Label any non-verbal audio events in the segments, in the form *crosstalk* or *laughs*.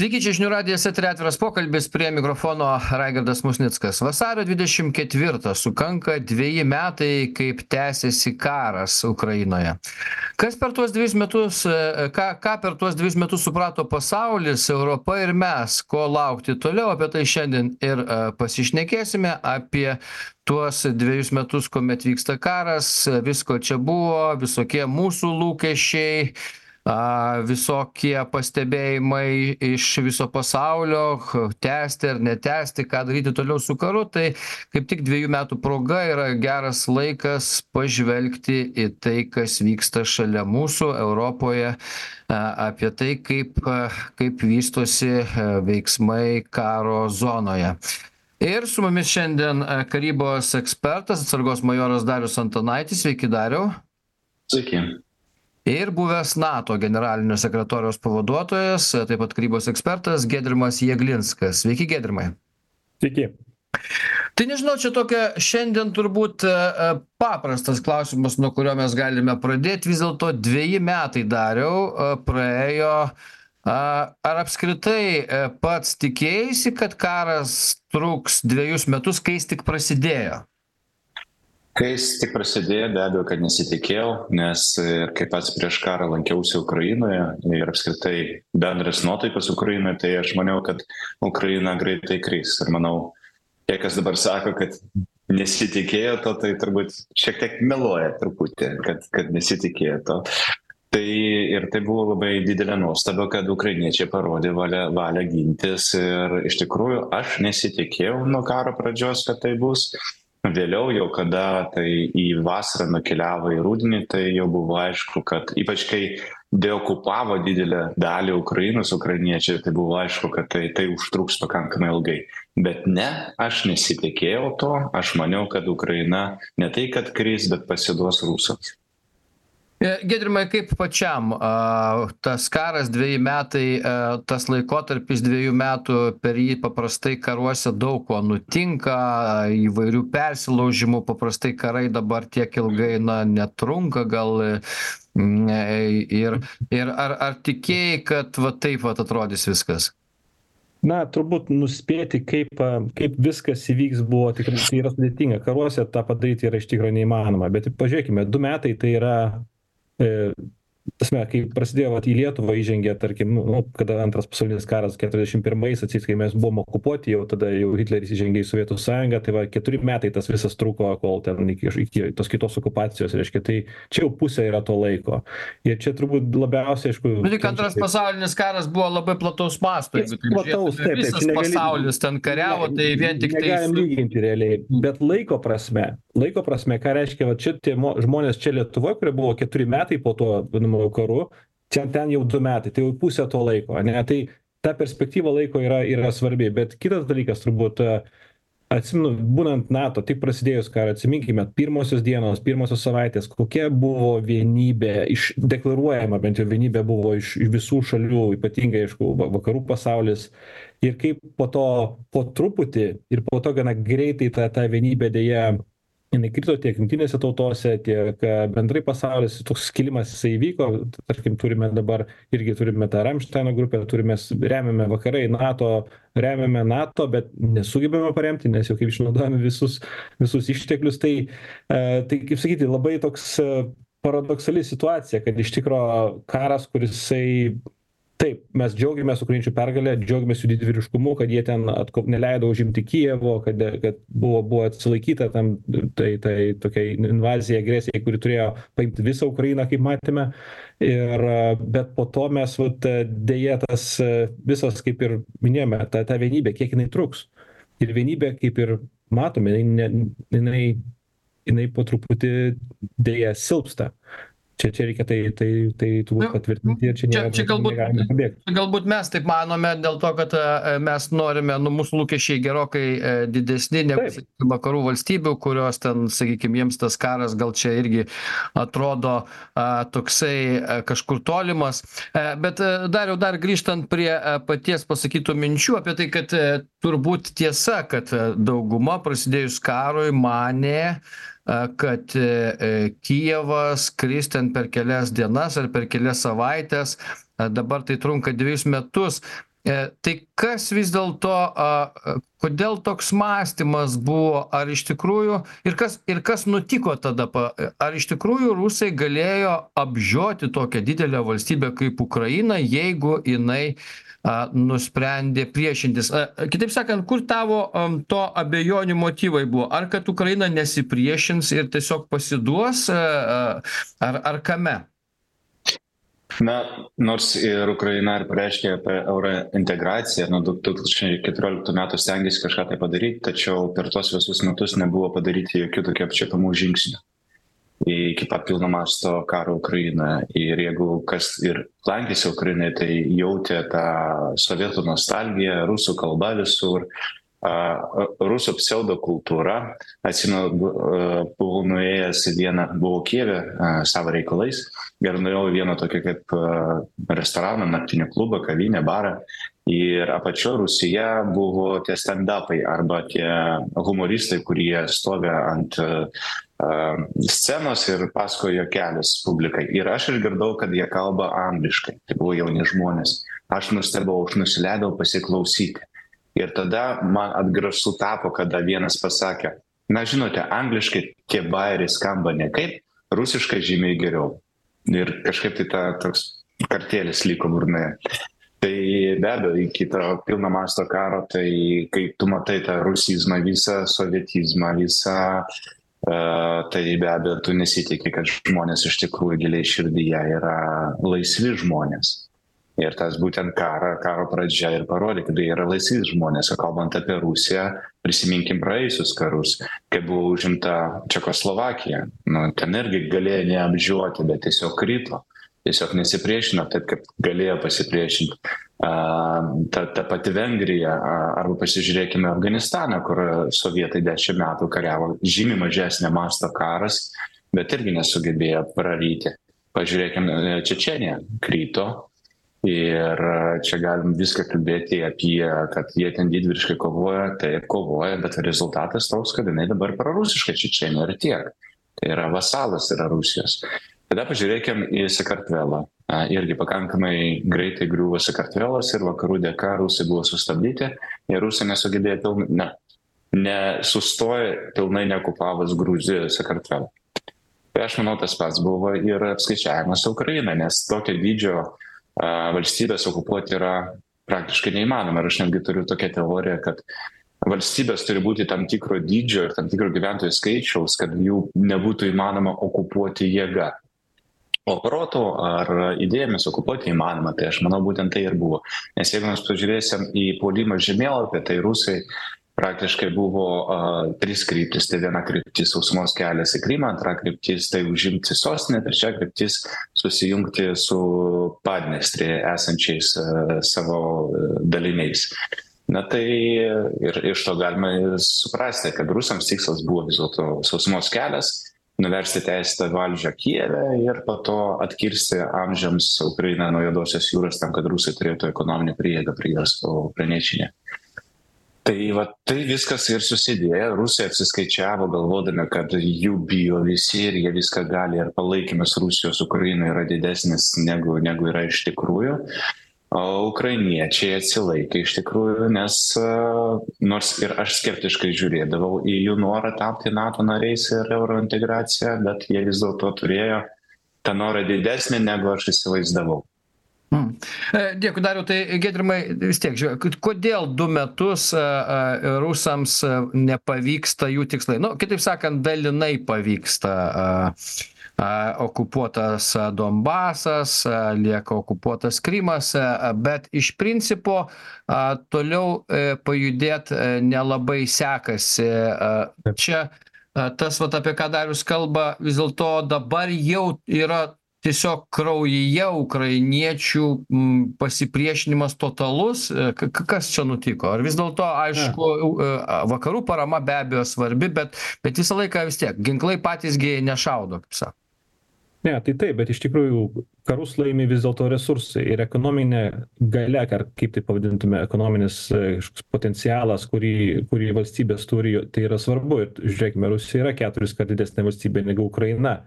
Sveiki, čia žinių radijas eterė atviras pokalbis prie mikrofono Raigardas Musnickas. Vasario 24 sukanka dviejį metai, kaip tęsiasi karas Ukrainoje. Kas per tuos dviejus metus, e, ką, ką per tuos dviejus metus suprato pasaulis, Europa ir mes, ko laukti toliau, apie tai šiandien ir e, pasišnekėsime, apie tuos dviejus metus, kuomet vyksta karas, visko čia buvo, visokie mūsų lūkesčiai a visokie pastebėjimai iš viso pasaulio tęsti ar netęsti ką daryti toliau su karu tai kaip tik dviejų metų proga yra geras laikas pažvelgti į tai kas vyksta šalia mūsų europoje a apie tai kaip kaip vystosi veiksmai karo zonoje. Ir su mumis šiandien karybos ekspertas atsargos majoras darius antanaitis. Sveiki dariau. Sveiki ir buvęs nato generalinio sekretoriaus pavaduotojas taip pat karybos ekspertas giedrimas jeglinskas. Sveiki giedrimai sveiki. Tai nežinau čia tokia šiandien turbūt e, e, paprastas klausimas nuo kurio mes galime pradėt vis dėlto dveji metai dariau e, praėjo. Ar apskritai pats tikėjaisi kad karas truks dvejus metus kai jis tik prasidėjo kai jis tik prasidėjo be abejo kad nesitikėjau nes ir kai pats prieš karą lankiausi ukrainoje ir apskritai bendras nuotaikas ukrainoj tai aš maniau kad ukraina greitai kris. Ir manau tie kas dabar sako kad nesitikėjo to tai turbūt šiek tiek meluoja truputį kad kad nesitikėjo to. Tai ir tai buvo labai didelė nuostaba kad ukrainiečiai parodė valią valią gintis. Ir iš tikrųjų aš nesitikėjau nuo karo pradžios kad tai bus vėliau jau kada tai į vasarą nukeliavo į rudenį tai jau buvo aišku kad ypač kai deokupavo didelę dalį ukrainos ukrainiečiai tai buvo aišku kad tai tai užtruks pakankamai ilgai. Bet ne aš nesitikėjau to. Aš maniau kad ukraina ne tai kad kris bet pasiduos rusams giedrimai kaip pačiam a tas karas dveji metai a tas laikotarpis dviejų metų per jį paprastai karuose daug ko nutinka įvairių persilaužimų paprastai karai dabar tiek ilgai na netrunka gal ne ir ir ar ar tikėjai kad va taip vat atrodys viskas? Na turbūt nuspėti kaip kaip viskas įvyks buvo tikrai tai yra sudėtinga. Karuose tą padaryti yra iš tikro neįmanoma. Bet pažiūrėkime du metai tai yra e prasme kai prasidėjo vat į lietuvą įžengė tarkim nu kada antras pasaulinis karas keturiasdešim pirmais atseit kai mes buvom okupuoti jau tada jau hitleris įžengė į sovietų sąjungą tai va keturi metai tas visas truko kol ten iki iki tos kitos okupacijos reiškia tai čia jau pusė yra to laiko. Ir čia turbūt labiausiai aišku nu tik antras pasaulinis karas buvo labai plataus masto jeigu taip plataus taip visas pasaulis ten kariavo tai vien tiktai negalim lyginti realiai bet laiko prasme laiko prasme ką reiškia vat čia tie mo žmonės čia lietuvoj kurie buvo keturi metai po tuo vadinamuoju karu čia ten jau du metai tai jau pusė to laiko ane tai ta perspektyva laiko yra yra svarbi. Bet kitas dalykas turbūt atsimenu būnant nato tik prasidėjus karui atsiminkime pirmosios dienos pirmosios savaitės kokia buvo vienybė iš deklaruojama bent jau vienybė buvo iš visų šalių ypatingai aišku va vakarų pasaulis. Ir kaip po to po truputį ir po to gana greitai ta ta vienybė deja jinai krito tiek jungtinėse tautose tiek bendrai pasaulis toks skilimas jisai įvyko. Tarkim turime dabar irgi turime tą ramštaino grupę turim mes remiame vakarai nato remiame nato bet nesugebame paremti nes jau kaip išnaudojame visus visus išteklius. Tai e tai kaip sakyti labai toks paradoksali situacija kad iš tikro karas kur jisai taip mes džiaugiamės ukrainiečių pergale džiaugiamės jų didvyriškumu kad jie ten atko neleido užimti kijevo kad kad buvo buvo atsilaikyta tam tai tai tokiai invazijai agresijai kuri turėjo paimt visą ukrainą kaip matėme. Ir bet po to mes vat deja tas visas kaip ir minėjome ta ta vienybė kiek jinai truks. Ir vienybė kaip ir matome jinai ne jinai jinai po truputį deja silpsta čia čia reikia tai tai tai turbūt patvirtinti ir čia nėra čia galbūt galbūt mes taip manome dėl to kad mes norime nu mūsų lūkesčiai gerokai didesni negu sakykim vakarų valstybių kurios ten sakykim jiems tas karas gal čia irgi atrodo a toksai kažkur tolimas. E bet dariau dar grįžtant prie paties pasakytų minčių apie tai kad turbūt tiesa kad dauguma prasidėjus karui manė kad kijevas kris ten per kelias dienas ar per kelias savaites dabar tai trunka dvejus metus tai kas vis dėlto kodėl toks mąstymas buvo ar iš tikrųjų ir kas ir kas nutiko tada pa ar iš tikrųjų rusai galėjo apžioti tokią didelę valstybę kaip ukraina jeigu jinai a nusprendė priešintis? A kitaip sakant kur tavo am to abejonių motyvai buvo? Ar kad ukraina nesipriešins ir tiesiog pasiduos a ar ar kame na nors ir ukraina ir pareiškė apie eurointegraciją nuo du tūkstančiai keturioliktų metų stengėsi kažką tai padaryt tačiau per tuos visus metus nebuvo padaryti jokių tokių apčiuopiamų žingsnių iki pat pilno masto karo ukrainoje. Ir jeigu kas ir lankėsi ukrainoj tai jautė tą sovietų nostalgiją rusų kalba visur rusų pseudokultūra. Atsimenu buvau nuėjęs į vieną buvau kijeve savo reikalais ir nuėjau į vieną tokį kaip restoraną naktinį klubą kavinę barą. Ir apačioj rūsyje buvo tie stendapai arba tie humoristai kurie stovi ant scenos ir pasakoja juokelius publikai. Ir aš išgirdau kad jie kalba angliškai. Tai buvo jauni žmonės. Aš nustebau aš nusileidau pasiklausyti ir tada man atgrasu tapo kada vienas pasakė na žinote angliškai tie bajeriai skamba nekaip rusiškai žymiai geriau. Ir kažkaip tai ta toks kartėlis liko burnoje. Tai be abejo iki to pilno masto karo tai kai tu matai tą rusizmą visą sovietizmą visą tai be abejo tu nesitiki kad žmonės iš tikrųjų giliai širdyje yra laisvi žmonės ir tas būtent karą karo pradžia ir parodė kad jie yra laisvi žmonės. O kalbant apie rusiją prisiminkim praėjusius karus kai buvo užimta čekoslovakija. Nu ten irgi galėjo neapžioti bet tiesiog krito. Tiesiog nesipriešino taip kaip galėjo pasipriešint a ta ta pati vengrija a arba pasižiūrėkime afganistaną kur sovietai dešim metų kariavo. Žymiai mažesnio masto karas bet irgi nesugebėjo praryti. Pažiūrėkim čečėnija krito ir čia galim viską kalbėti apie kad jie ten didvyriškai kovoja taip kovoja bet rezultatas toks kad jinai dabar prorusiška čečėnija ir tiek. Tai yra vasalas yra rusijos. Tada pažiūrėkim į sakartvelą. Irgi pakankamai greitai griuvo sakartvelas ir vakarų dėka rusai buvo sustabdyti. Ir rusai nesugebėjo pilnai ne nesustojo pilnai neokupavus gruzijos sakartvelo tai aš manau tas pats buvo ir apskaičiavimas su ukraina nes tokio dydžio valstybes okupuoti yra praktiškai neįmanoma. Ir aš netgi turiu tokią teoriją kad valstybės turi būti tam tikro dydžio ir tam tikro gyventojų skaičiaus kad jų nebūtų įmanoma okupuoti jėga. O protu ar idėjomis okupuoti įmanoma tai aš manau būtent tai ir buvo. Nes jeigu mes pažiūrėsim į puolimą žemėlapį tai rusai praktiškai buvo a trys kryptys. Tai viena kryptis sausumos kelias į krymą antra kryptis tai užimti sostinę trečia kryptis susijungti su padniestrėje esančiais savo daliniais. Na tai ir iš to galima suprasti kad rusams tikslas buvo vis dėlto sausumos kelias nuversti teisėtą valdžią kijeve ir po to atkirsti amžiams ukrainą nuo juodosios jūros tam kad rusai turėtų ekonominę prieigą prie jos o ukrainiečiai ne tai vat tai viskas ir susidėjo rusai apsiskaičiavo galvodami kad jų bijo visi ir jie viską gali ir palaikymas rusijos ukrainai yra didesnis negu negu yra iš tikrųjų o ukrainiečiai atsilaikė iš tikrųjų nes nors ir aš skeptiškai žiūrėdavau į jų norą tapti nato nariais ir eurointegracija bet jie vis dėlto turėjo tą norą didesnį negu aš įsivaizdavau. Dėkui, Dariu, tai Gedrimai, vis tiek, žiūrėk, kodėl du metus rusams nepavyksta jų tikslai? Nu, kitaip sakant, dalinai pavyksta okupuotas Donbasas, lieka okupuotas Krymas, bet iš principo toliau e, pajudėti nelabai sekasi. Čia tas, vat, apie ką Darius kalba, vis dėlto dabar jau yra tiesiog kraujyje ukrainiečių pasipriešinimas totalus. Kas čia nutiko? Ar vis dėlto aišku vakarų parama be abejo svarbi bet bet visą laiką vis tiek ginklai patys gi nešaudo kaip sako. Ne tai taip bet iš tikrųjų karus laimi vis dėlto resursai ir ekonominė galia ar kaip tai pavadintume ekonominis kažkoks potencialas kurį kurį valstybės turi tai yra svarbu. Ir žiūrėkime rusija yra keturiskart didesnė valstybė negu ukraina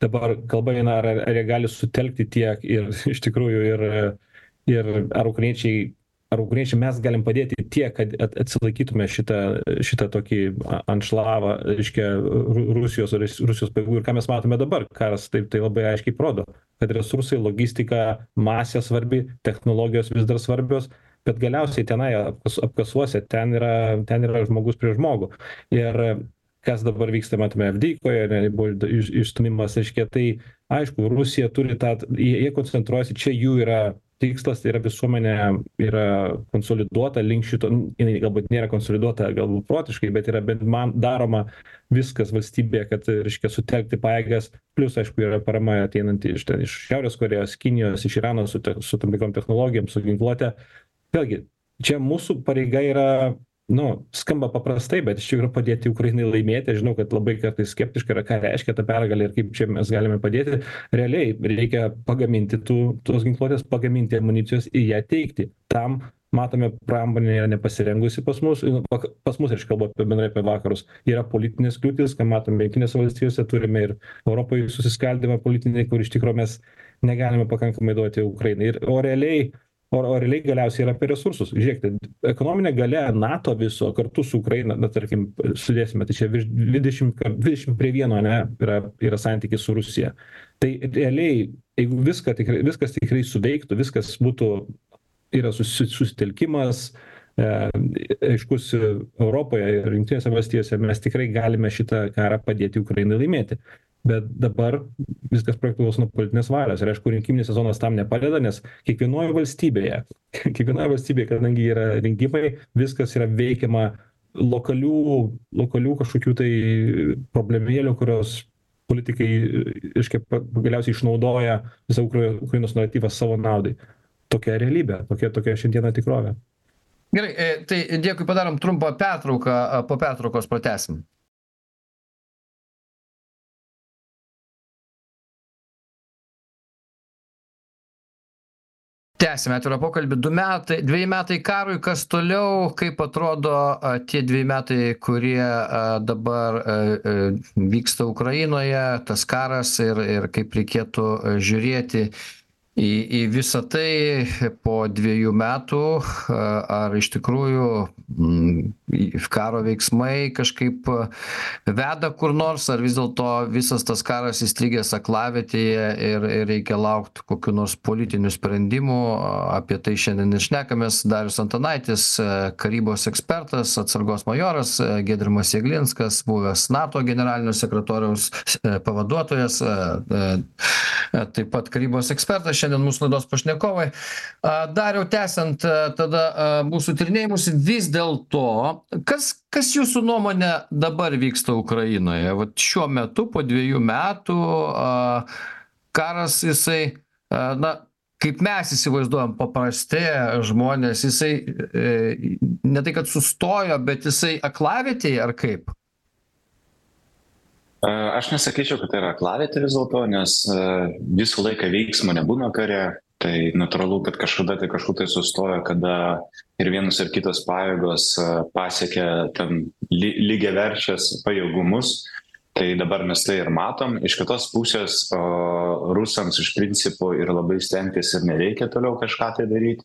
dabar kalba eina ar ar jie gali sutelkti tiek ir *laughs* iš tikrųjų ir ir ar ukrainiečiai ar ukrainiečiai mes galim padėti tiek kad at atsilaikytume šitą šitą tokį anšlavą reiškia ru rusijos rusijos pajėgų. Ir ką mes matome dabar karas taip tai labai aiškiai parodo kad resursai logistika masė svarbi technologijos vis dar svarbios bet galiausiai tenai apkas apkasuose ten yra ten yra žmogus prieš žmogų. Ir kas dabar vyksta matome avdijikoje buvo iš išstūmimas reiškia tai aišku rusija turi tą jie jie koncentruojasi čia jų yra tikslas tai yra visuomenė yra konsoliduota link šito jinai galbūt nėra konsoliduota galbūt protiškai bet yra bent man daroma viskas valstybėje kad reiškia sutelkti pajėgas plius aišku yra parama ateinanti iš ten iš šiaurės korėjos kinijos iš irano su te su tam tikrom technologijom su ginkluote. Vėlgi čia mūsų pareiga yra nu skamba paprastai bet iš tikrųjų padėti ukrainai laimėti aš žinau kad labai kartais skeptiška yra ką reiškia ta pergalė ir kaip čia mes galime padėti. Realiai reikia pagaminti tų tos ginkluotės pagaminti amunicijos ir ją teikti. Tam matome pramonė yra nepasirengusi pas mus nu pas mus aš kalbu apie bendrai apie vakarus. Yra politinės kliūtys ką matome jungtinėse valstijose turime ir europoj susiskaldymą politinį kur iš tikro mes negalime pakankamai duoti ukrainai. Ir o realiai o o realiai galiausiai yra apie resursus. Žiūrėkite ekonominė galia nato viso kartu su ukraina na tarkim sudėsime tai čia virš dvidešim dvidešim prie vieno ane yra yra santykis su rusija. Tai realiai jeigu viską tikrai viskas tikrai suveiktų viskas būtų yra susi susitelkimas e aiškus europoje ir jungtinėse valstijose mes tikrai galime šitą karą padėti ukrainai laimėti bet dabar viskas priklauso nuo politinės valios. Ir aišku rinkiminis sezonas tam nepadeda nes kiekvienoj valstybėje *laughs* kiekvienoj valstybėj kadangi yra rinkimai viskas yra veikiama lokalių lokalių kažkokių tai problemėlių kurios politikai reiškia galiausiai išnaudoja visą ukra ukrainos naratyvą savo naudai. Tokia realybė tokia tokia šiandieną tikrovė. Gerai e, tai dėkui padarom trumpą pertrauką po pertraukos pratęsim tęsiame atvirą pokalbį. Du metai dveji metai karui kas toliau kaip atrodo tie dveji metai kurie dabar vyksta ukrainoje tas karas ir ir kaip reikėtų žiūrėti į į visa tai po dviejų metų ar iš tikrųjų karo veiksmai kažkaip veda kur nors ar vis dėlto visas tas karas įstrigęs aklavietėje ir ir reikia laukt kokių nors politinių sprendimų apie tai šiandien ir šnekamės. Darius antanaitis karybos ekspertas atsargos majoras giedrimas jeglinskas buvęs nato generalinio sekretoriaus pavaduotojas taip pat karybos ekspertas šiandien mūsų laidos pašnekovai. Dariau tęsiant tada mūsų tyrinėjimus vis dėlto kas kas jūsų nuomone dabar vyksta ukrainoje? Vat šiuo metu po dviejų metų karas jisai na kaip mes įsivaizduojam paprasti žmonės jisai e, ne tai kad sustojo bet jisai aklavietėje ar kaip Aš nesakyčiau, kad tai yra aklavietė vis dėlto, nes visą laiką veiksmo nebūna kare. Tai natūralu, kad kažkada tai kažkur tai sustoja, kada ir vienus ir kitos pajėgos pasiekia tam lygiai verčias pajėgumus. Tai dabar mes tai ir matom. Iš kitos pusės o, rusams iš principo ir labai stengtis ir nereikia toliau kažką tai daryti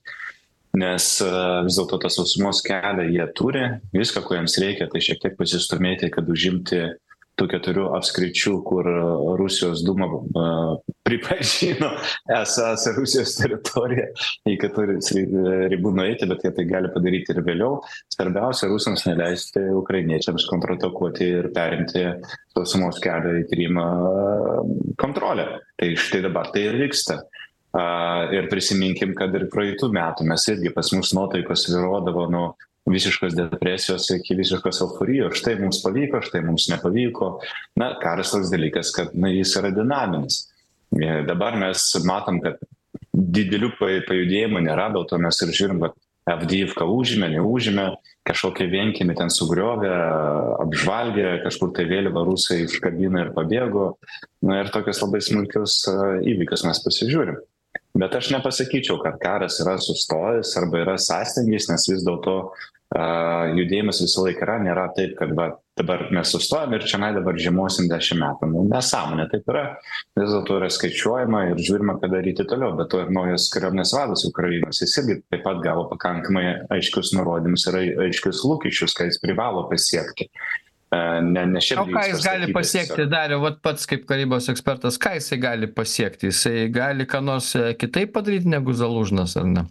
nes vis dėlto tą sausumos kelią jie turi viską ko jiems reikia tai šiek tiek pasistūmėti kad užimti tų keturių apskričių kur rusijos dūma pripažino *laughs* esąs rusijos teritorija iki tų ribų nueiti bet jie tai gali padaryti ir vėliau. Svarbiausia rusams neleisti ukrainiečiams kontratakuoti ir perimti sausumos kelio į krymą kontrolę. Tai štai dabar tai ir vyksta. Ir prisiminkim kad ir praeitų metų mes irgi pas mus nuotaikos svyruodavo nuo visiškos depresijos iki visiškos euforijos. Štai mums pavyko štai mums nepavyko. Na karas toks dalykas kad na jis yra dinaminis. Dabar mes matom kad didelių pajudėjimų nėra dėl to mes ir žiūrim vat avdijivką užėmė neužėmė kažkokį vienkiemį ten sugriovė apžvalgė kažkur tai vėliavą rusai užkabino ir pabėgo. Na ir tokius labai smulkius įvykius mes pasižiūrim. Bet aš nepasakyčiau kad karas yra sustojęs arba yra sąstingis nes vis dėlto judėjimas visą laiką yra, nėra taip, kad va, dabar mes sustojame ir čia dabar žiemosim dešimt metų. Nu, nesąmonė taip yra. Vis dėlto yra skaičiuojama ir žiūrima, ką daryti toliau. Bet to ir naujas kariuomenės vadas Ukrainos, jis irgi taip pat gavo pakankamai aiškius nurodymus ir aiškius lūkesčius, ką jis privalo pasiekti. Ne, ne o ką jis gali pasiekti, Dario, vat pats kaip karybos ekspertas, ką jisai gali pasiekti? Jisai gali ką nors e, kitaip padaryti negu Zalužnas, ar ne?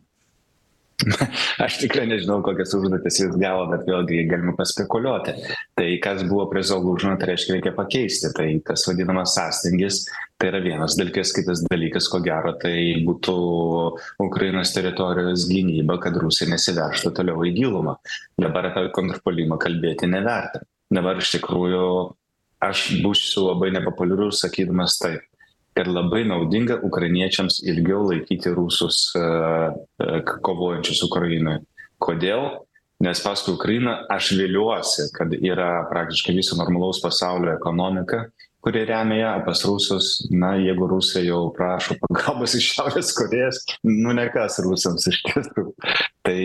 *laughs* Aš tikrai nežinau, kokias užduotis jis gavo, bet vėlgi galime paspekuliuoti. Tai kas buvo prie Zalūžno, tai reiškia reikia pakeisti. Tai tas vadinamas sąstingis, tai yra vienas dalykas, kitas dalykas, ko gero, tai būtų Ukrainos teritorijos gynyba, kad Rusija nesiverštų toliau į gilumą. Dabar apie kontrpolimą kalbėti neverta. Dabar iš tikrųjų aš būsiu labai nepopuliarus sakydamas taip kad labai naudinga ukrainiečiams ilgiau laikyti rusus e, e, kovojančius Ukrainoje. Kodėl? Nes paskui Ukrainą aš viliuosi, kad yra praktiškai viso normalaus pasaulio ekonomika, kuri remia ją, pas rusus, na, jeigu rusai jau prašo *laughs* pagalbos iš Šiaurės Korejos, nu nekas rusams iš tiesų. Tai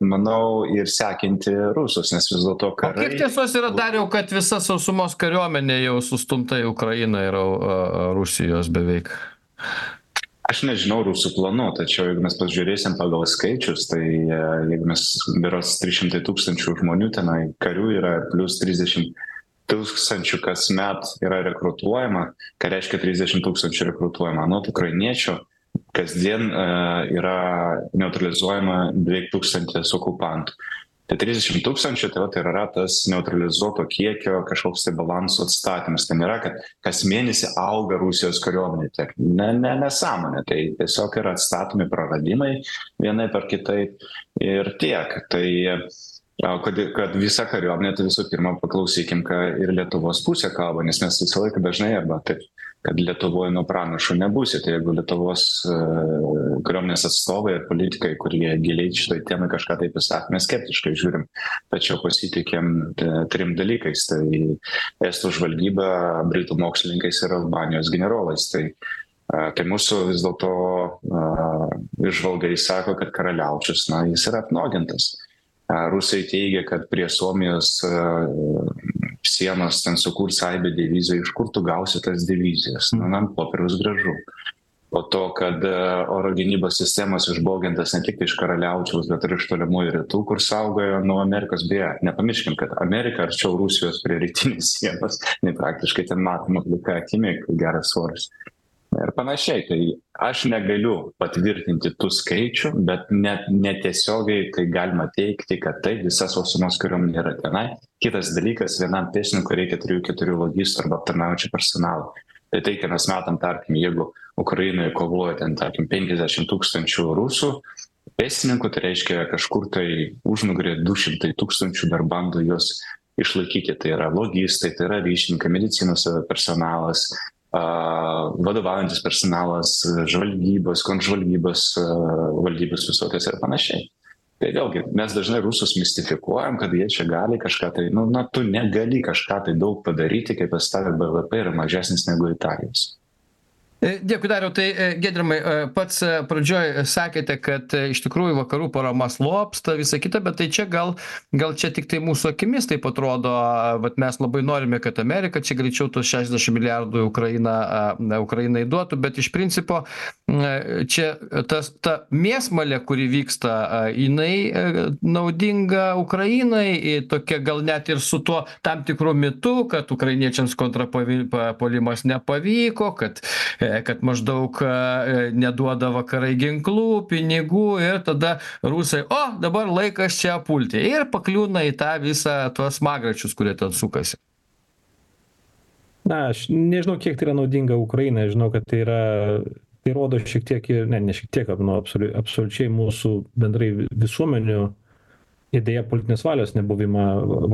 manau ir sekinti rusus, nes vis dėlto karai. O kiek tiesos yra dariau, kad visa sausumos kariuomenė jau sustumta į Ukrainą yra Rusijos beveik? Aš nežinau rusų planų, tačiau jeigu mes pažiūrėsim pagal skaičius, tai e, jeigu mes beros 300 tūkstančių žmonių tenai, karių yra plus 30 tūkstančių kasmet yra rekrutuojama, ką reiškia 30 tūkstančių rekrutuojama, nuo ukrainiečių kasdien uh, yra neutralizuojama beveik tūkstantis okupantų. Tai 30 tūkstančių, tai, va, tai yra tas neutralizuoto kiekio kažkoks tai balanso atstatymas. Tai nėra, kad kas mėnesį auga Rusijos kariuomenė. Tiek. Ne, ne, nesąmonė. Tai tiesiog yra atstatomi praradimai vienai per kitaip ir tiek. Tai uh, kad, kad visa kariuomenė, tai visų pirma paklausykim, ką ir Lietuvos pusė kalba, nes mes visą laiką dažnai arba taip, kad Lietuvoje nuo pranašų nebūsi. Tai jeigu Lietuvos uh, kariuomenės atstovai ir politikai, kurie giliai šitai temai kažką taip pasakė, mes skeptiškai žiūrim, tačiau pasitikėm e, trim dalykais. Tai Estų žvalgyba, Britų mokslininkais ir Albanijos generolais. Tai uh, Tai mūsų vis dėlto išvalgai sako, kad karaliaučius, na, jis yra apnogintas. Rusai teigia, kad prie Suomijos sienos ten sukurs aibė divizijų, iš kur tu gausi tas divizijas? Na, ant popieriaus gražu. Po to, kad oro gynybos sistemos išbogintas ne tik iš karaliaučiaus, bet ir iš tolimųjų rytų, kur saugojo nuo Amerikos. Beje, nepamirškim, kad Amerika arčiau Rusijos prie rytinės sienos, *laughs* nei praktiškai ten matoma plika akimi, geras svoris ir panašiai. Tai aš negaliu patvirtinti tų skaičių bet net netiesiogiai tai galima teigti kad taip visa sausumos kariuomenė yra tenai. Kitas dalykas vienam pėstininkui reikia trijų keturių logistų arba aptarnaujančio personalo tai tai ką mes matom tarkim jeigu ukrainoje kovoja ten tarkim penkiasdešim tūkstančių rusų pėstininkų tai reiškia kažkur tai užnugaryje du šimtai tūkstančių dar bando juos išlaikyti. Tai yra logistai tai yra ryšininkai medicinos personalas vadovaujantis personalas, žvalgybos, kontžvalgybos valdybos visokios ir panašiai. Tai vėlgi, mes dažnai rusus mistifikuojam, kad jie čia gali kažką tai, nu, na, tu negali kažką tai daug padaryti, kai pas tavę BVP yra mažesnis negu Italijos. E, dėkui dariau. Tai e, giedrimai e, pats pradžioj sakėte kad iš tikrųjų vakarų parama slopsta visa kita bet tai čia gal gal čia tiktai mūsų akimis taip atrodo vat mes labai norime kad amerika čia greičiau tuos šešiasdešim milijardų į ukrainą ukrainai duotų bet iš principo čia tas ta mėsmalė kuri vyksta jinai naudinga ukrainai tokia gal net ir su tuo tam tikru mitu kad ukrainiečiams kontrapuoli puolimas nepavyko kad kad maždaug neduoda vakarai ginklų pinigų ir tada rusai o dabar laikas čia pulti. Ir pakliūna į tą visą tuos smagračius kurie ten sukasi. Na aš nežinau kiek tai yra naudinga ukrainai žinau kad tai yra tai rodo šiek tiek ir ne ne šiek tiek nu absoliu absoliučiai mūsų bendrai visuomenių ir deja politinės valios nebuvimą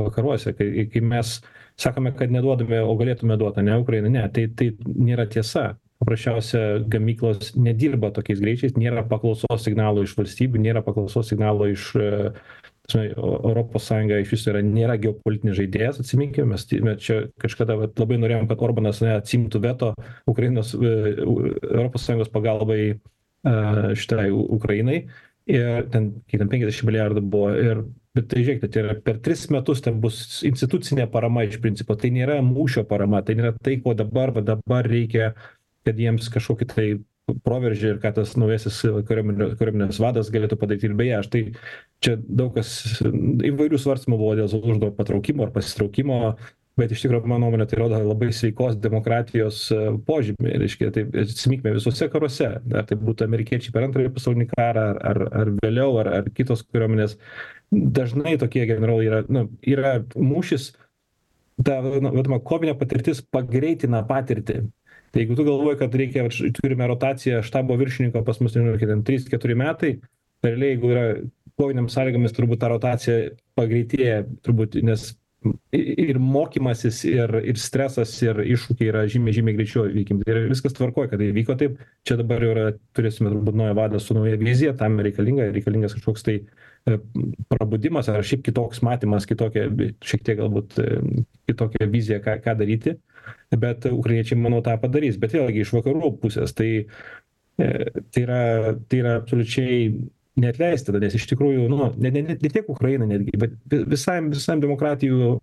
vakaruose kai kai mes sakome kad neduodame o galėtume duot ane ukrainai ne tai tai nėra tiesa paprasčiausia gamyklos nedirba tokiais greičiais nėra paklausos signalų iš valstybių nėra paklausos signalo iš ta prasme europos sąjunga iš viso yra nėra geopolitinis žaidėjas atsiminkim mes mes čia kažkada vat labai norėjom kad orbanas atsiimtų veto ukrainos europos sąjungos pagalbai šitai ukrainai. Ir ten kiek ten penkiasdešim milijardų buvo ir bet tai žiūrėkite tai yra per tris metus ten bus institucinė parama iš principo. Tai nėra mūšio parama tai nėra tai ko dabar va dabar reikia kad jiems kažkokį tai proveržį ir ką tas naujasis kariuomenė kariuomenės vadas galėtų padaryti. Ir beje aš tai čia daug kas įvairių svarstymų buvo dėl zalužno patraukimo ar pasitraukimo bet iš tikro mano nuomone tai rodo labai sveikos demokratijos požymį. Reiškia tai atsiminkime visuose karuose. Ar tai būtų amerikiečiai per antrąjį pasaulinį karą ar ar ar vėliau ar ar kitos kariuomenės. Dažnai tokie generolai yra nu yra mūšis ta vadinama kovinė patirtis pagreitina patirtį tai jeigu tu galvoji kad reikia turime rotaciją štabo viršininko pas mus nežinau kiek ten trys keturi metai realiai jeigu yra kovinėm sąlygomis turbūt ta rotacija pagreitėja turbūt nes ir mokymasis ir ir stresas ir iššūkiai yra žymiai žymiai greičiau įveikiami ir viskas tvarkoj kad įvyko taip čia dabar jau yra turėsime turbūt naują vadą su nauja vizija tam reikalinga reikalingas kažkoks tai prabudimas ar šiaip kitoks matymas kitokia šiek tiek galbūt kitokia vizija ką ką daryti bet ukrainiečiai manau tą padarys. Bet vėlgi iš vakarų pusės tai tai yra tai yra absoliučiai neatleistina nes iš tikrųjų nu ne ne ne tiek ukrainai netgi bet visam visam demokratijų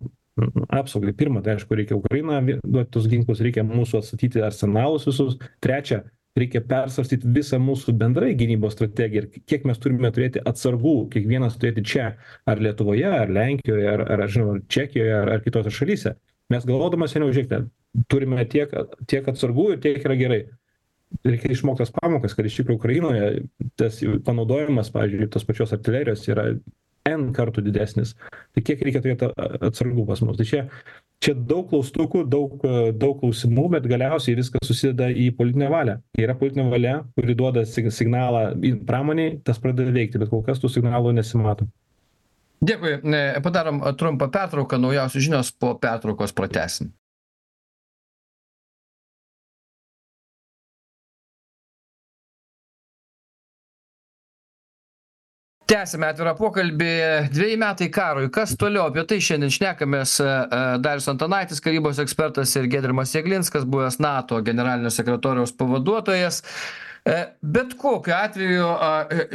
apsaugai pirma tai aišku reikia ukrainą duot tuos ginklus reikia mūsų atstatyti arsenalus visus. Trečia reikia persvarstyt visą mūsų bendrai gynybos strategiją ir kiek mes turime turėti atsargų kiekvienas turėti čia ar lietuvoje ar lenkijoje ar ar žinoma čekijoje ar ar kitose šalyse mes galvodamas seniau žiūrėkite turime tiek tiek atsargų ir tiek yra gerai. Reikia išmokt tas pamokas kad iš tikro ukrainoje tas panaudojimas pavyzdžiui tos pačios artilerijos yra n kartų didesnis. Tai kiek reikia turėt atsargų pas mus? Tai čia čia daug klaustukų daug daug klausimų bet galiausiai viskas susideda į politinę valią. Yra politinė valia kuri duoda sig signalą pramonei tas pradeda veikti bet kol kas tų signalų nesimato dėkui padarom trumpą pertrauką naujausios žinios po pertraukos pratęsim. Tęsiame atvirą pokalbį. Dveji metai karui. Kas toliau? Apie tai šiandien šnekamės darius antanaitis karybos ekspertas ir giedrimas jeglinskas buvęs nato generalinio sekretoriaus pavaduotojas bet kokiu atveju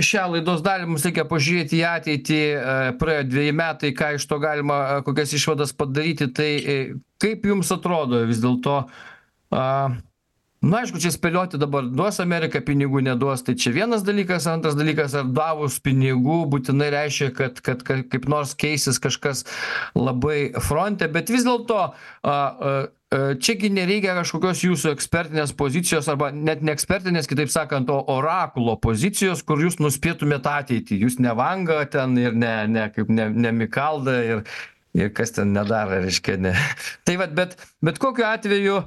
šią laidos dalį mums reikia pažiūrėti į ateitį praėjo dveji metai ką iš to galima kokias išvadas padaryti tai kaip jums atrodo vis dėlto na aišku čia spėlioti dabar duos amerika pinigų neduos tai čia vienas dalykas antras dalykas ar davus pinigų būtinai reiškia kad kad kaip nors keisis kažkas labai fronte bet vis dėlto a a čia gi nereikia kažkokios jūsų ekspertinės pozicijos arba net ne ekspertinės kitaip sakant o orakulo pozicijos kur jūs nuspėtumėt ateitį. Jūs ne vanga ten ir ne ne kaip ne ne mikalda ir ir kas ten nedaro reiškia ne. *laughs* Tai vat bet bet kokiu atveju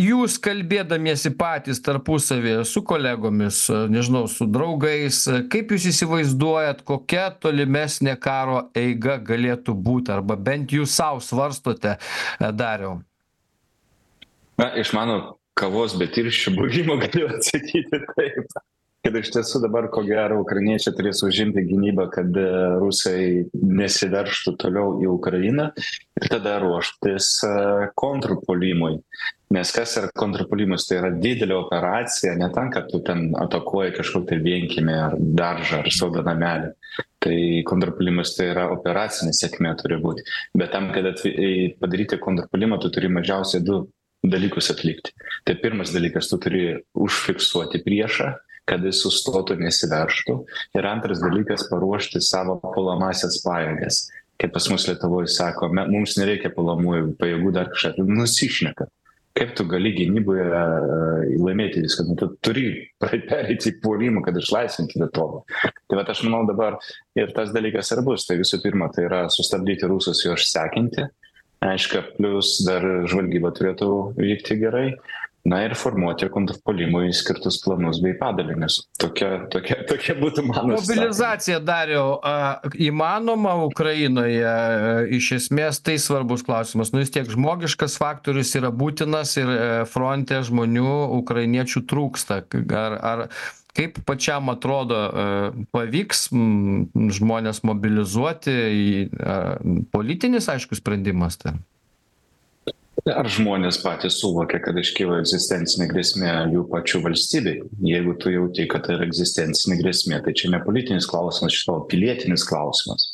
jūs kalbėdamiesi patys tarpusavyje su kolegomis nežinau su draugais kaip jūs įsivaizduojat kokia tolimesnė karo eiga galėtų būt arba bent jūs sau svarstote dariau? Na iš mano kavos be tirščių buvimo galiu atsakyti taip kad iš tiesų dabar ko gero ukrainiečiai turės užimti gynybą kad rusai nesiveržtų toliau į ukrainą ir tada ruoštis kontrpuolimui. Nes kas yra kontrpuolimas? Tai yra didelė operacija ne tam kad tu ten atakuoji kažkokį tai vienkiemį ar daržą ar sodo namelį. Tai kontrpuolimas tai yra operacinė sėkmė turi būt bet tam kad atv padaryti kontrpuolimą tu turi mažiausiai du dalykus atlikti. Tai pirmas dalykas tu turi užfiksuoti priešą kad jis sustotų nesiveržtų. Ir antras dalykas paruošti savo puolamąsias pajėgas. Kaip pas mus lietuvoj sako me mums nereikia puolamųjų pajėgų dar kažką. Tai nusišneka. Kaip tu gali gynyboje laimėti viską? Nu tu turi *laughs* pereiti į puolimą kad išlaisvinti vietovę tai vat aš manau dabar ir tas dalykas ir bus. Tai visų pirma tai yra sustabdyti rusus juos sekinti. Aišku plius dar žvalgyba turėtų vykti gerai na ir formuoti kontrpuolimui skirtus planus bei padalinius. Tokia tokia tokia būtų mano mobilizacija dariau a įmanoma ukrainoje iš esmės tai svarbus klausimas. Nu vis tiek žmogiškas faktorius yra būtinas ir fronte žmonių ukrainiečių trūksta. Ar ar kaip pačiam atrodo pavyks žmones mobilizuoti į a politinis aišku sprendimas tai ar žmonės patys suvokia kad iškyla egzistencinė grėsmė jų pačių valstybei? Jeigu tu jauti kad tai yra egzistencinė grėsmė tai čia ne politinis klausimas čia pilietinis klausimas.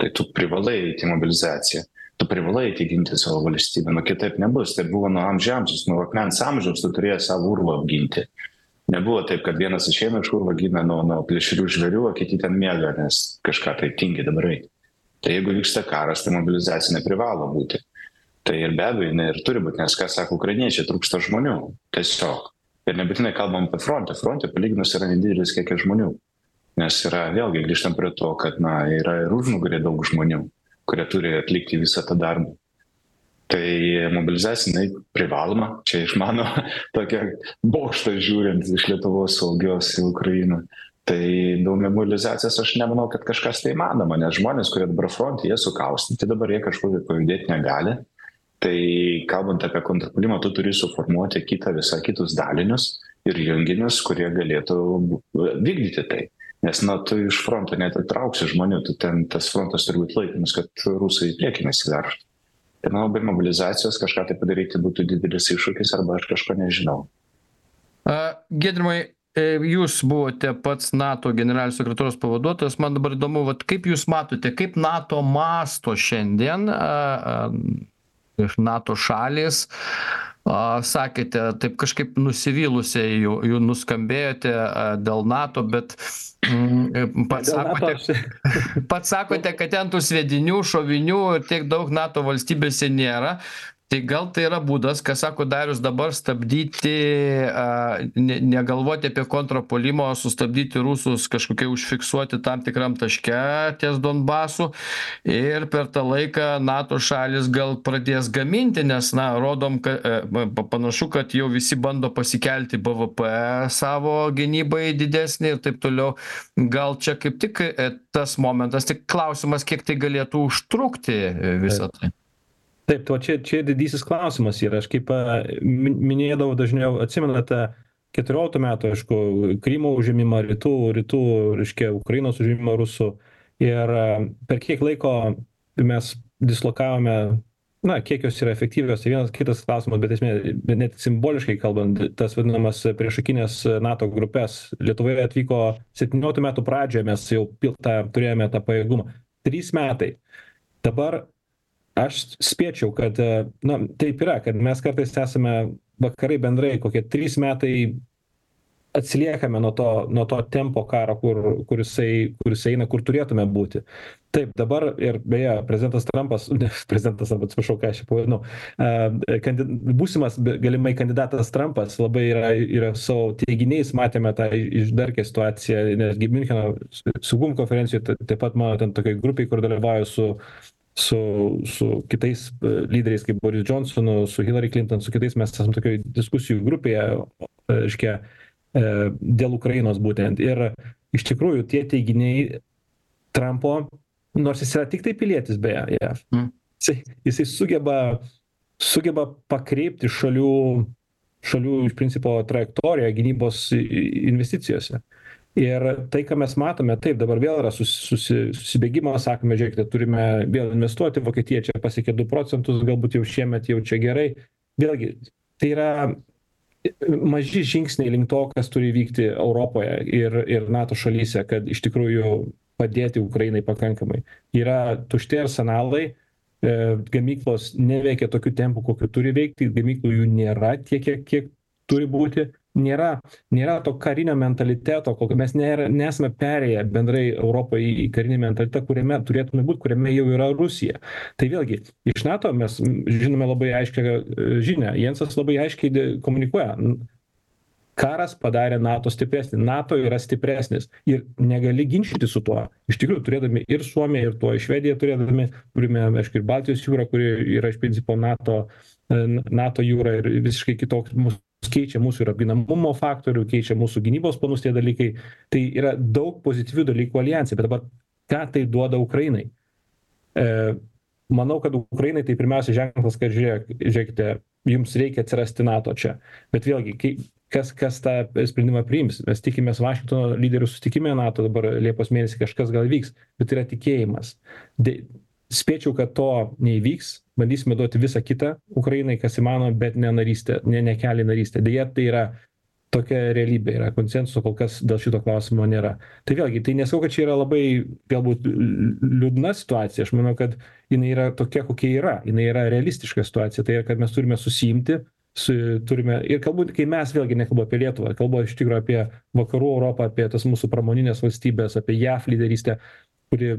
Tai tu privalai eit į mobilizaciją. Tu privalai eiti ginti savo valstybę. Nu kitaip nebus. Taip buvo nuo amžių amžius nuo akmens amžiaus tu turėjai savo urvą apginti. Nebuvo taip kad vienas išeina iš urvo gina nuo nuo plėšrių žvėrių o kiti ten miega nes kažką tai tingi dabar eit tai jeigu vyksta karas tai mobilizacija neprivalo būti tai ir be abejo jinai ir turi būt nes ką sako ukrainiečiai trūksta žmonių tiesiog. Ir nebūtinai kalbam apie fronte fronte palyginus yra nedidelis kiekis žmonių. Nes yra vėlgi grįžtam prie to kad na yra ir užnugaryje daug žmonių kurie turi atlikti visą tą darbą. Tai mobilizacija jinai privaloma. Čia iš mano *laughs* tokio bokšto žiūrint iš lietuvos saugios į ukrainą. Tai dėl mobilizacijos aš nemanau kad kažkas tai įmanoma nes žmonės kurie dabar fronte jie sukaustyti dabar jie kažkur tai pajudėt negali tai kalbant apie kontrpuolimą tu turi suformuoti kitą visą kitus dalinius ir junginius kurie galėtų vykdyti tai. Nes na tu iš fronto neatitrauksi žmonių tu ten tas frontas turi būt laikinas kad rusai į priekį nesiveržtų. Tai manau be mobilizacijos kažką tai padaryti būtų didelis iššūkis arba aš kažko nežinau. Giedrimai e, Jūs buvote pats NATO generalinio sekretoriaus pavaduotojas. Man dabar įdomu, vat, kaip Jūs matote, kaip NATO masto šiandien iš NATO šalys. Sakėte, taip kažkaip nusivylusiai jų, jų nuskambėjote dėl NATO, bet mm, pats sakote, *laughs* pats sakote, kad ten tų svedinių, šovinių tiek daug NATO valstybėse nėra tai gal tai yra būdas ką sako darius dabar stabdyti a ne negalvoti apie kontrpuolimą o sustabdyti rusus kažkokioj užfiksuoti tam tikram taške ties donbasu. Ir per tą laiką nato šalys gal pradės gaminti nes na rodom ka e, panašu kad jau visi bando pasikelti bvp savo gynybai didesnį ir taip toliau. Gal čia kaip tik e, tas momentas tik klausimas kiek tai galėtų užtrukti e, visa tai taip tai va čia čia didysis klausimas yra. Aš kaip mi minėdavau dažniau atsimenate keturioliktų metų aišku krymo užėmimą rytų rytų reiškia ukrainos užėmimą rusų. Ir per kiek laiko mes dislokavome na kiek jos yra efektyvios tai vienas kitas klausimas bet esmė bet net simboliškai kalbant tas vadinamas priešakines nato grupes lietuvoje atvyko septynioliktų metų pradžioje mes jau pil tą turėjome tą pajėgumą. Trys metai. Dabar aš spėčiau kad na taip yra kad mes kartais esame vakarai bendrai kokie trys metai atsiliekame nuo to nuo to tempo karo kur kur jisai kur jisai eina kur turėtume būti. Taip dabar ir beje prezidentas trampas *laughs* ne prezidentas atsiprašau ką aš čia pavadinau a kandi būsimas galimai kandidatas trampas labai yra yra savo teiginiais matėme tą išdarkę situaciją netgi miuncheno saugumo konferencijoj taip pat mano ten tokioj grupėj kur dalyvauju su su su kitais lyderiais kaip boris džonsonu su hilari klinton su kitais mes esam tokioj diskusijų grupėje reiškia e, dėl ukrainos būtent ir iš tikrųjų tie teiginiai trampo nors jis yra tiktai pilietis beje jav mm. jisai jisai sugeba sugeba pakreipti šalių šalių iš principo trajektoriją gynybos investicijose ir tai ką mes matome taip dabar vėl yra susi susi susibėgimas sakome žiūrėkite turime vėl investuoti vokietija čia pasiekė du procentus galbūt jau šiemet jau čia gerai. Vėlgi tai yra maži žingsniai link to kas turi vykti europoje ir ir nato šalyse kad iš tikrųjų padėti ukrainai pakankamai. Yra tušti arsenalai e, gamyklos neveikia tokiu tempu kokiu turi veikti gamyklų jų nėra tiek kiek kiek turi būti nėra nėra to karinio mentaliteto kokio mes nėra nesame perėję bendrai europoj į karinį mentalitetą kuriame turėtume būt kuriame jau yra rusija. Tai vėlgi iš nato mes žinome labai aiškią e, žinią. Jensas labai aiškiai komunikuoja. Karas padarė nato stipresnį. Nato yra stipresnis. Ir negali ginčytis su tuo. Iš tikrųjų turėdami ir suomiją ir tuoj švediją turėdami turime aišku ir baltijos jūrą kuri yra iš principo nato e, nato jūra ir visiškai kitoks mūsų keičia mūsų ir apginamumo faktorių keičia mūsų gynybos planus tie dalykai. Tai yra daug pozityvių dalykų aljanse bet dabar ką tai duoda ukrainai? E, manau kad ukrainai tai pirmiausia ženklas kad žiūrėk žiūrėkite jums reikia atsirasti nato čia. Bet vėlgi kai kas kas tą sprendimą priims? Mes tikimės vašingtono lyderių susitikime nato dabar liepos mėnesį kažkas gal įvyks bet yra tikėjimas. De spėčiau kad to neįvyks. Bandysime duoti visa kita ukrainai kas įmanoma bet ne narystę ne ne kelią į narystę. Deja tai yra tokia realybė yra konsensuso kol kas dėl šito klausimo nėra. Tai vėlgi tai nesakau kad čia yra labai galbūt liūdna situacija. Aš manau kad jinai yra tokia kokia yra. Jinai yra realistiška situacija. Tai yra kad mes turime susiimti su turime ir galbūt kai mes vėlgi nekalbu apie lietuvą kalbu iš tikro apie vakarų europą apie tas mūsų pramonines valstybes apie jav lyderystę kuri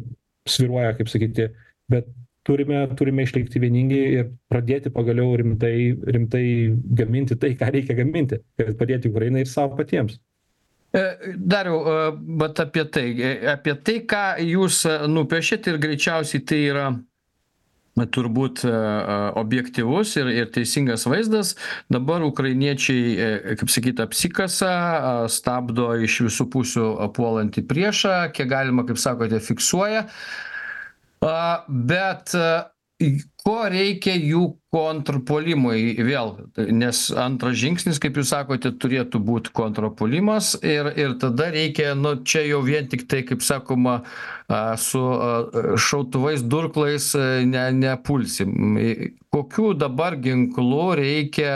svyruoja kaip sakyti bet turime turime išlikti vieningi ir pradėti pagaliau rimtai rimtai gaminti tai ką reikia gaminti ir padėti ukrainai ir sau patiems e, Dariau, e, bet apie tai, e, apie tai, ką jūs nupiešėt ir greičiausiai tai yra turbūt objektyvus ir, ir teisingas vaizdas. Dabar ukrainiečiai, kaip sakyt, apsikasa, stabdo iš visų pusių puolantį priešą, kiek galima, kaip sakote, fiksuoja. Bet ko reikia jų kontrpuolimui vėl, nes antras žingsnis, kaip jūs sakote, turėtų būti kontrpuolimas ir, ir tada reikia, nu čia jau vien tik tai, kaip sakoma, su šautuvais durklais ne, nepulsim. Kokių dabar ginklų reikia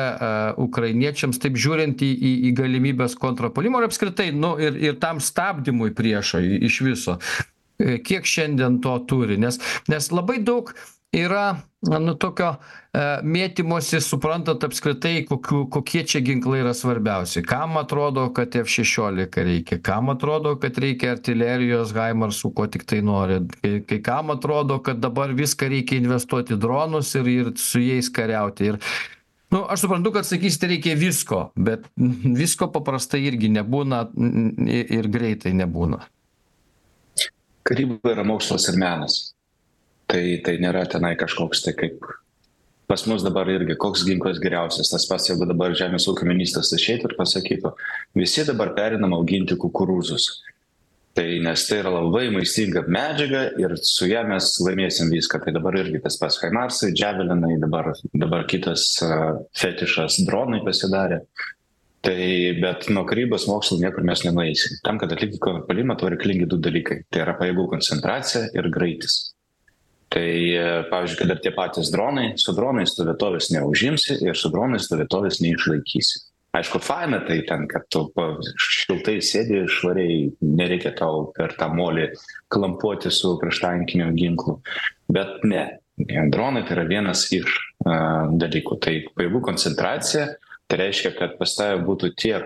ukrainiečiams, taip žiūrint į, į, į galimybės kontrpuolimo ir apskritai, nu ir, ir tam stabdymui priešo iš viso. E, kiek šiandien to turi nes nes labai daug yra nu tokio e, mėtymosi suprantat apskritai kokių kokie čia ginklai yra svarbiausi. Kam atrodo kad f šešiolika reikia kam atrodo kad reikia artilerijos haimarsų ko tiktai nori. Kai kam atrodo kad dabar viską reikia investuot į dronus ir ir su jais kariauti. Ir nu aš suprantu kad sakysite reikia visko bet visko paprastai irgi nebūna ir greitai nebūna karyba yra mokslas ir menas. Tai, tai nėra tenai kažkoks tai kaip pas mus dabar irgi koks ginklas geriausias. Tas pats, jeigu dabar žemės ūkio ministras išeitų ir pasakytų, visi dabar perinam auginti kukurūzus. Tai nes tai yra labai maistinga medžiaga ir su ją mes laimėsim viską. Tai dabar irgi tas pats Haimarsai, Džavelinai, dabar, dabar kitas uh, fetišas dronai pasidarė. Tai bet nuo karybos mokslo niekur mes nenueisim. Tam, kad atlikti kontrpuolimą, to reikalingi du dalykai. Tai yra pajėgų koncentracija ir greitis. Tai, e, pavyzdžiui, kad ir tie patys dronai, su dronais tu vietovės neužimsi ir su dronais tu vietovės neišlaikysi. Aišku, faina tai ten, kad tu šiltai sėdi švariai, nereikia tau per tą molį klampuoti su prieštankiniu ginklu. Bet ne, dronai tai yra vienas iš uh, dalykų. Tai pajėgų koncentracija, tai reiškia kad pas tave būtų tiek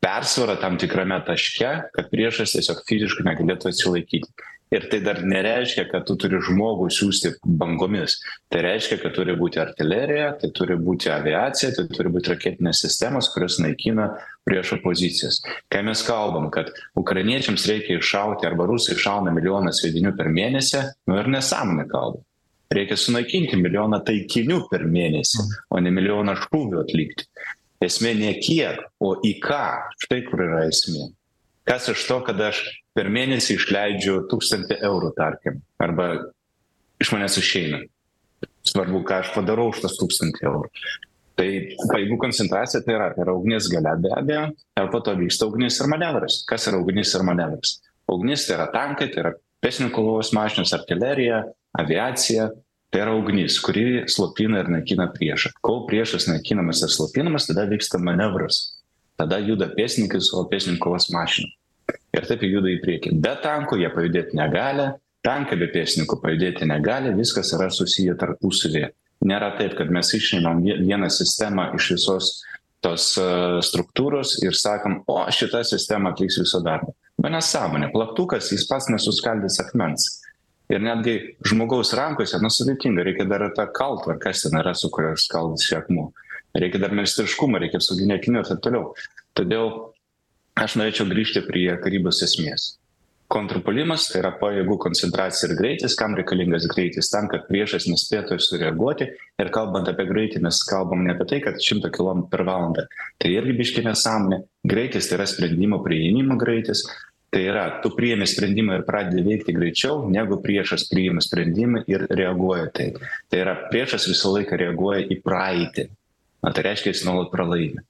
persvara tam tikrame taške kad priešas tiesiog fiziškai negalėtų atsilaikyti. Ir tai dar nereiškia kad tu turi žmogų siųsti bangomis. Tai reiškia kad turi būti artilerija tai turi būti aviacija tai turi būt raketinės sistemos kurios naikina priešo pozicijas. Kai mes kalbam kad ukrainiečiams reikia iššauti arba rusai iššauna milijoną sviedinių per mėnesį nu ir nesąmonę kalba. Reikia sunaikinti milijoną taikinių per mėnesį o ne milijoną šūvių atlikti esmė ne kiek o į ką. Štai kur yra esmė. Kas iš to kad aš per mėnesį išleidžiu tūkstantį eurų tarkim arba iš manęs išeina. Svarbu ką aš padarau už tas tūkstantį eurų. Tai pajėgų koncentracija tai yra yra ugnies galia be abejo ir po to vyksta ugnis ir manevras. Kas yra ugnis ir manevras? Ugnis tai yra tankai tai yra pėstininkų kovos mašinos artilerija aviacija tai yra ugnis kuri slopina ir naikina priešą. Kol priešas naikinamas ir slopinamas tada vyksta manevras. Tada juda pėstininkai su kovos mašina. Ir taip jie juda į priekį. Be tankų jie pajudėt negali tankai be pėstininkų pajudėti negali viskas yra susiję tarpusavyje. Nėra taip kad mes išimam vieną sistemą iš visos tos uh, struktūros ir sakom o šita sistema atliks visą darbą nu nesąmonė plaktukas jis pats nesuskaldys akmens ir netgi žmogaus rankose nu sudėtinga reikia dar tą kaltą kas ten yra su kuria skaldys akmuo. Reikia dar meistriškumo reikia apsauginių akinių ir taip toliau. Todėl aš norėčiau grįžti prie karybos esmės. Kontrpuolimas tai yra pajėgų koncentracija ir greitis kam reikalingas greitis? Tam kad priešas nespėtų sureaguoti. Ir kalbant apie greitį mes kalbam ne apie tai kad šimtą kilometrų per valandą. Tai irgi biškį nesąmonė. Greitis tai yra sprendimo priėmimo greitis tai yra tu priimi sprendimą ir pradedi veikti greičiau negu priešas priima sprendimą ir reaguoja taip. Tai yra priešas visą laiką reaguoja į praeitį. Na tai reiškia jis nuolat pralaimi.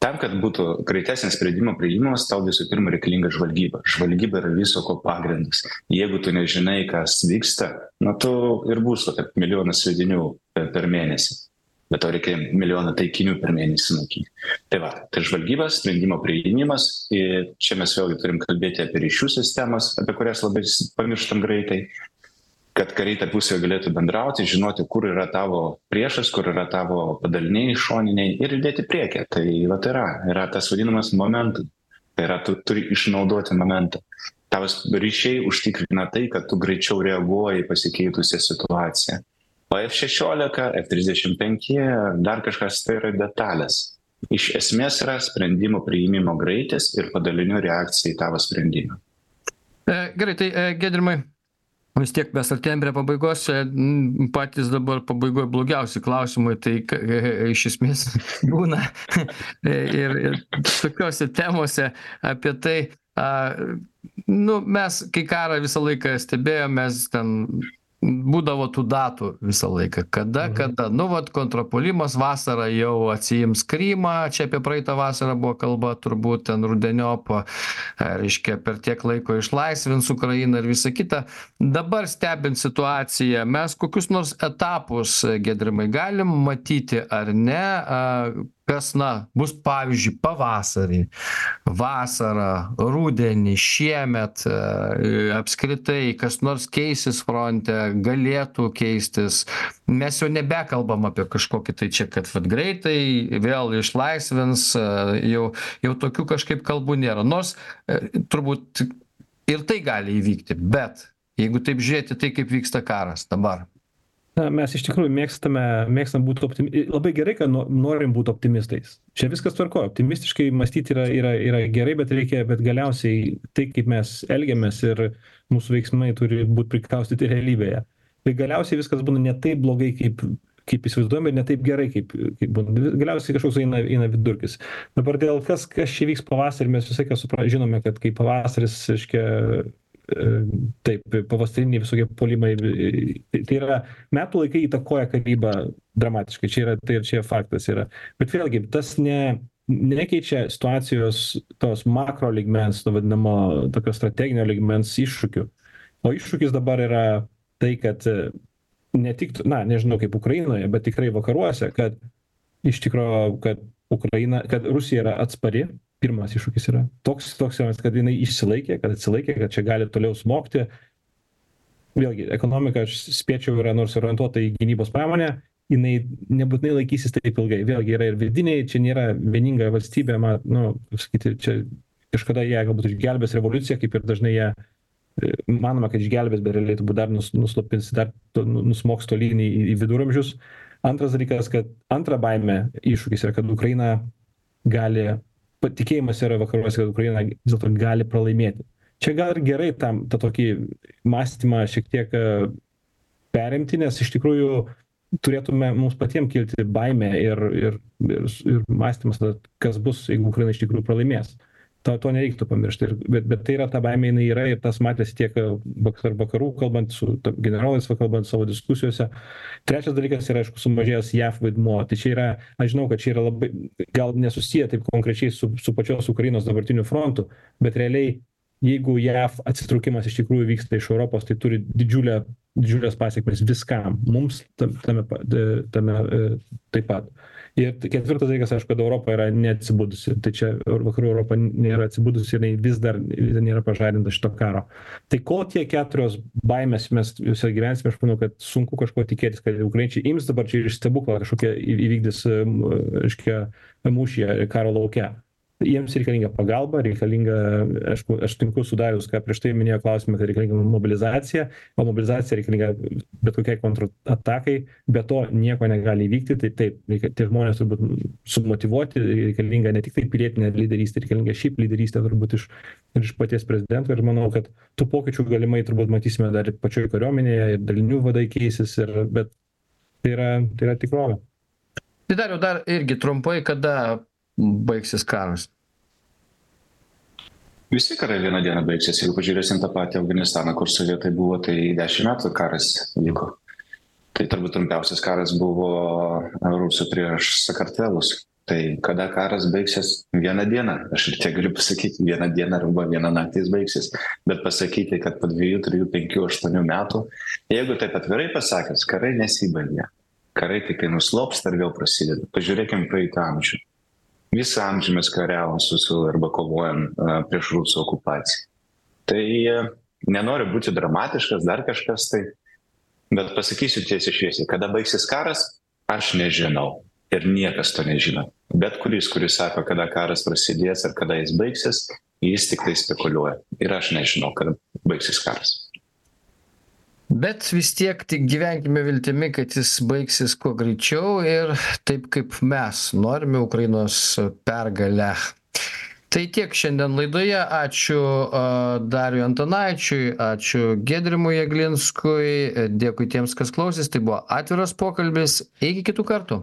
Tam kad būtų greitesnis sprendimo priėmimas tau visų pirma reikalinga žvalgyba. Žvalgyba yra viso ko pagrindas. Jeigu tu nežinai kas vyksta na tu ir bus va taip milijonas sviedinių per per mėnesį bet tau reikia milijoną taikinių per mėnesį naikint tai va tai žvalgyba sprendimo priėmimas ir čia mes vėlgi turim kalbėti apie ryšių sistemas apie kurias labai pamirštam greitai kad kariai tarpusavyje galėtų bendrauti žinoti kur yra tavo priešas kur yra tavo padaliniai šoniniai ir judėti į priekį. Tai vat yra yra tas vadinamas momentum. Tai yra tu turi išnaudoti momentą. Tavo ryšiai užtikrina tai kad tu greičiau reaguoji į pasikeitusią situaciją o f šešiolika f trisdešim penki dar kažkas tai yra detalės. Iš esmės yra sprendimų priėmimo greitis ir padalinių reakcija į tavo sprendimą. E, gerai tai e, giedrimai vis tiek mes artėjam prie pabaigos čia patys dabar pabaigoj blogiausi klausimai tai iš esmės *laughs* būna ir ir tokiose temose apie tai a nu mes kai karą visą laiką stebėjom mes ten būdavo tų datų visą laiką. Kada kada. Nu vat kontrpuolimas vasarą jau atsiims krymą čia apie praeitą vasarą buvo kalba turbūt ten rudeniop reiškia per tiek laiko išlaisvins ukrainą ir visa kita. Dabar stebint situaciją mes kokius nors etapus giedrimai galim matyti ar ne kas na bus pavyzdžiui pavasarį vasarą rudenį šiemet apskritai kas nors keisis fronte galėtų keistis. Mes jau nebekalbam apie kažkokį tai čia kad vat greitai vėl išlaisvins jau jau tokių kažkaip kalbų nėra. Nors turbūt ir tai gali įvykti bet jeigu taip žiūrėti tai kaip vyksta karas dabar na mes iš tikrųjų mėgstame mėgstam būt optimi labai gerai kad no norim būt optimistais. Čia viskas tvarkoj. Optimistiškai mąstyt yra yra yra gerai bet reikia bet galiausiai tai kaip mes elgiamės ir mūsų veiksmai turi būt prikaustyti realybėje. Tai galiausiai viskas būna ne taip blogai kaip kaip įsivaizduojam ir ne taip gerai kaip kaip būna. Galiausiai kažkoks eina eina vidurkis. Dabar dėl kas kas čia vyks pavasarį mes visą laiką supra žinome kad kai pavasaris reiškia taip pavasariniai visokie puolimai tai yra metų laikai įtakoja karybą dramatiškai čia yra tai čia faktas yra. Bet vėlgi tas ne nekeičia situacijos tos makro lygmens to vadinamo tokio strateginio lygmens iššūkių. O iššūkis dabar yra tai kad ne tik na nežinau kaip ukrainoje bet tikrai vakaruose kad iš tikro kad ukraina kad rusija yra atspari pirmas iššūkis yra toks toks kad jinai išsilaikė kad atsilaikė kad čia gali toliau smogti. Vėlgi ekonomika aš spėčiau yra nors orientuota į gynybos pramonę jinai nebūtinai laikysis taip ilgai. Vėlgi yra ir vidiniai čia nėra vieninga valstybė ma nu kaip sakyti čia kažkada ją galbūt išgelbės revoliucija kaip ir dažnai ją manoma kad išgelbės bet realiai turbūt dar nus nuslopins dar nusmogs tolyn į į viduramžius. Antras dalykas kad antra baimė iššūkis yra kad ukraina gali patikėjimas yra vakaruose kad ukraina vis dėlto gali pralaimėti. Čia gal ir gerai tam tą tokį mąstymą šiek tiek perimti nes iš tikrųjų turėtume mums patiem kilti baimė ir ir ir ir mąstymas tada kas bus jeigu ukraina iš tikrųjų pralaimės to to nereiktų pamiršt ir bet bet tai yra ta baimė jinai yra ir tas matėsi tiek vakar vakarų kalbant su generolais va kalbant savo diskusijose. Trečias dalykas yra aišku sumažėjęs jav vaidmuo. Tai čia yra aš žinau kad čia yra labai gal nesusiję taip konkrečiai su su pačios ukrainos dabartiniu frontu bet realiai jeigu jav atsitraukimas iš tikrųjų vyksta iš europos tai turi didžiulę didžiules pasekmes viskam. Mums tam tame tame taip pat ir ketvirtas dalykas aišku kad europa yra neatsibudusi. Tai čia vakarų europa nėra atsibudusi jinai vis dar nėra pažadinta šito karo. Tai kol tie keturios baimės mes jose gyvensime aš manau kad sunku kažko tikėtis kad ukrainiečiai ims dabar čia ir stebuklą kažkokią įvykdys reiškia mūšyje karo lauke jiems reikalinga pagalba reikalinga aišku aš sutinku su darius ką prieš tai minėjo klausime kad reikalinga mobilizacija o mobilizacija reikalinga bet kokiai kontratakai be to nieko negali įvykti tai taip reikia tie žmonės turi būt sumotyvuoti reikalinga ne tiktai pilietinė lyderystė reikalinga šiaip lyderystė turbūt iš ir iš paties prezidento ir manau kad tų pokyčių galimai turbūt matysime dar ir pačioj kariuomenėje ir dalinių vadai keisis ir bet tai yra tai yra tikrovė. Tai dariau dar irgi trumpai kada baigsis karas? Visi karai vieną dieną baigsis. Jeigu pažiūrėsim tą patį Afganistaną, kur sovietai buvo, tai dešimt metų karas vyko. Tai turbūt trumpiausias karas buvo rusų prieš Sakartvelus. tai kada karas baigsis vieną dieną aš ir tegaliu pasakyti vieną dieną arba vieną naktį jis baigsis bet pasakyti kad po dviejų trijų penkių aštuonių metų jeigu taip atvirai pasakius karai nesibaigia karai tiktai nuslopsta ir vėl prasideda pažiūrėkim praeitą amžių visą amžių mes kariavom su su arba kovojom a, prieš rusų okupaciją. Tai a, nenoriu būti dramatiškas dar kažkas tai bet pasakysiu tiesiai šviesiai kada baigsis karas aš nežinau ir niekas to nežino. Bet kuris kuris sako kada karas prasidės ir kada jis baigsis jis tiktai spekuliuoja ir aš nežinau kada baigsis karas bet vis tiek tik gyvenkime viltimi kad jis baigsis kuo greičiau ir taip kaip mes norime ukrainos pergalę. Tai tiek šiandien laidoje. Ačiū a, dariui antanaičiui ačiū giedrimui jeglinskui dėkui tiems kas klausės. Tai buvo atviras pokalbis. Iki kitų kartų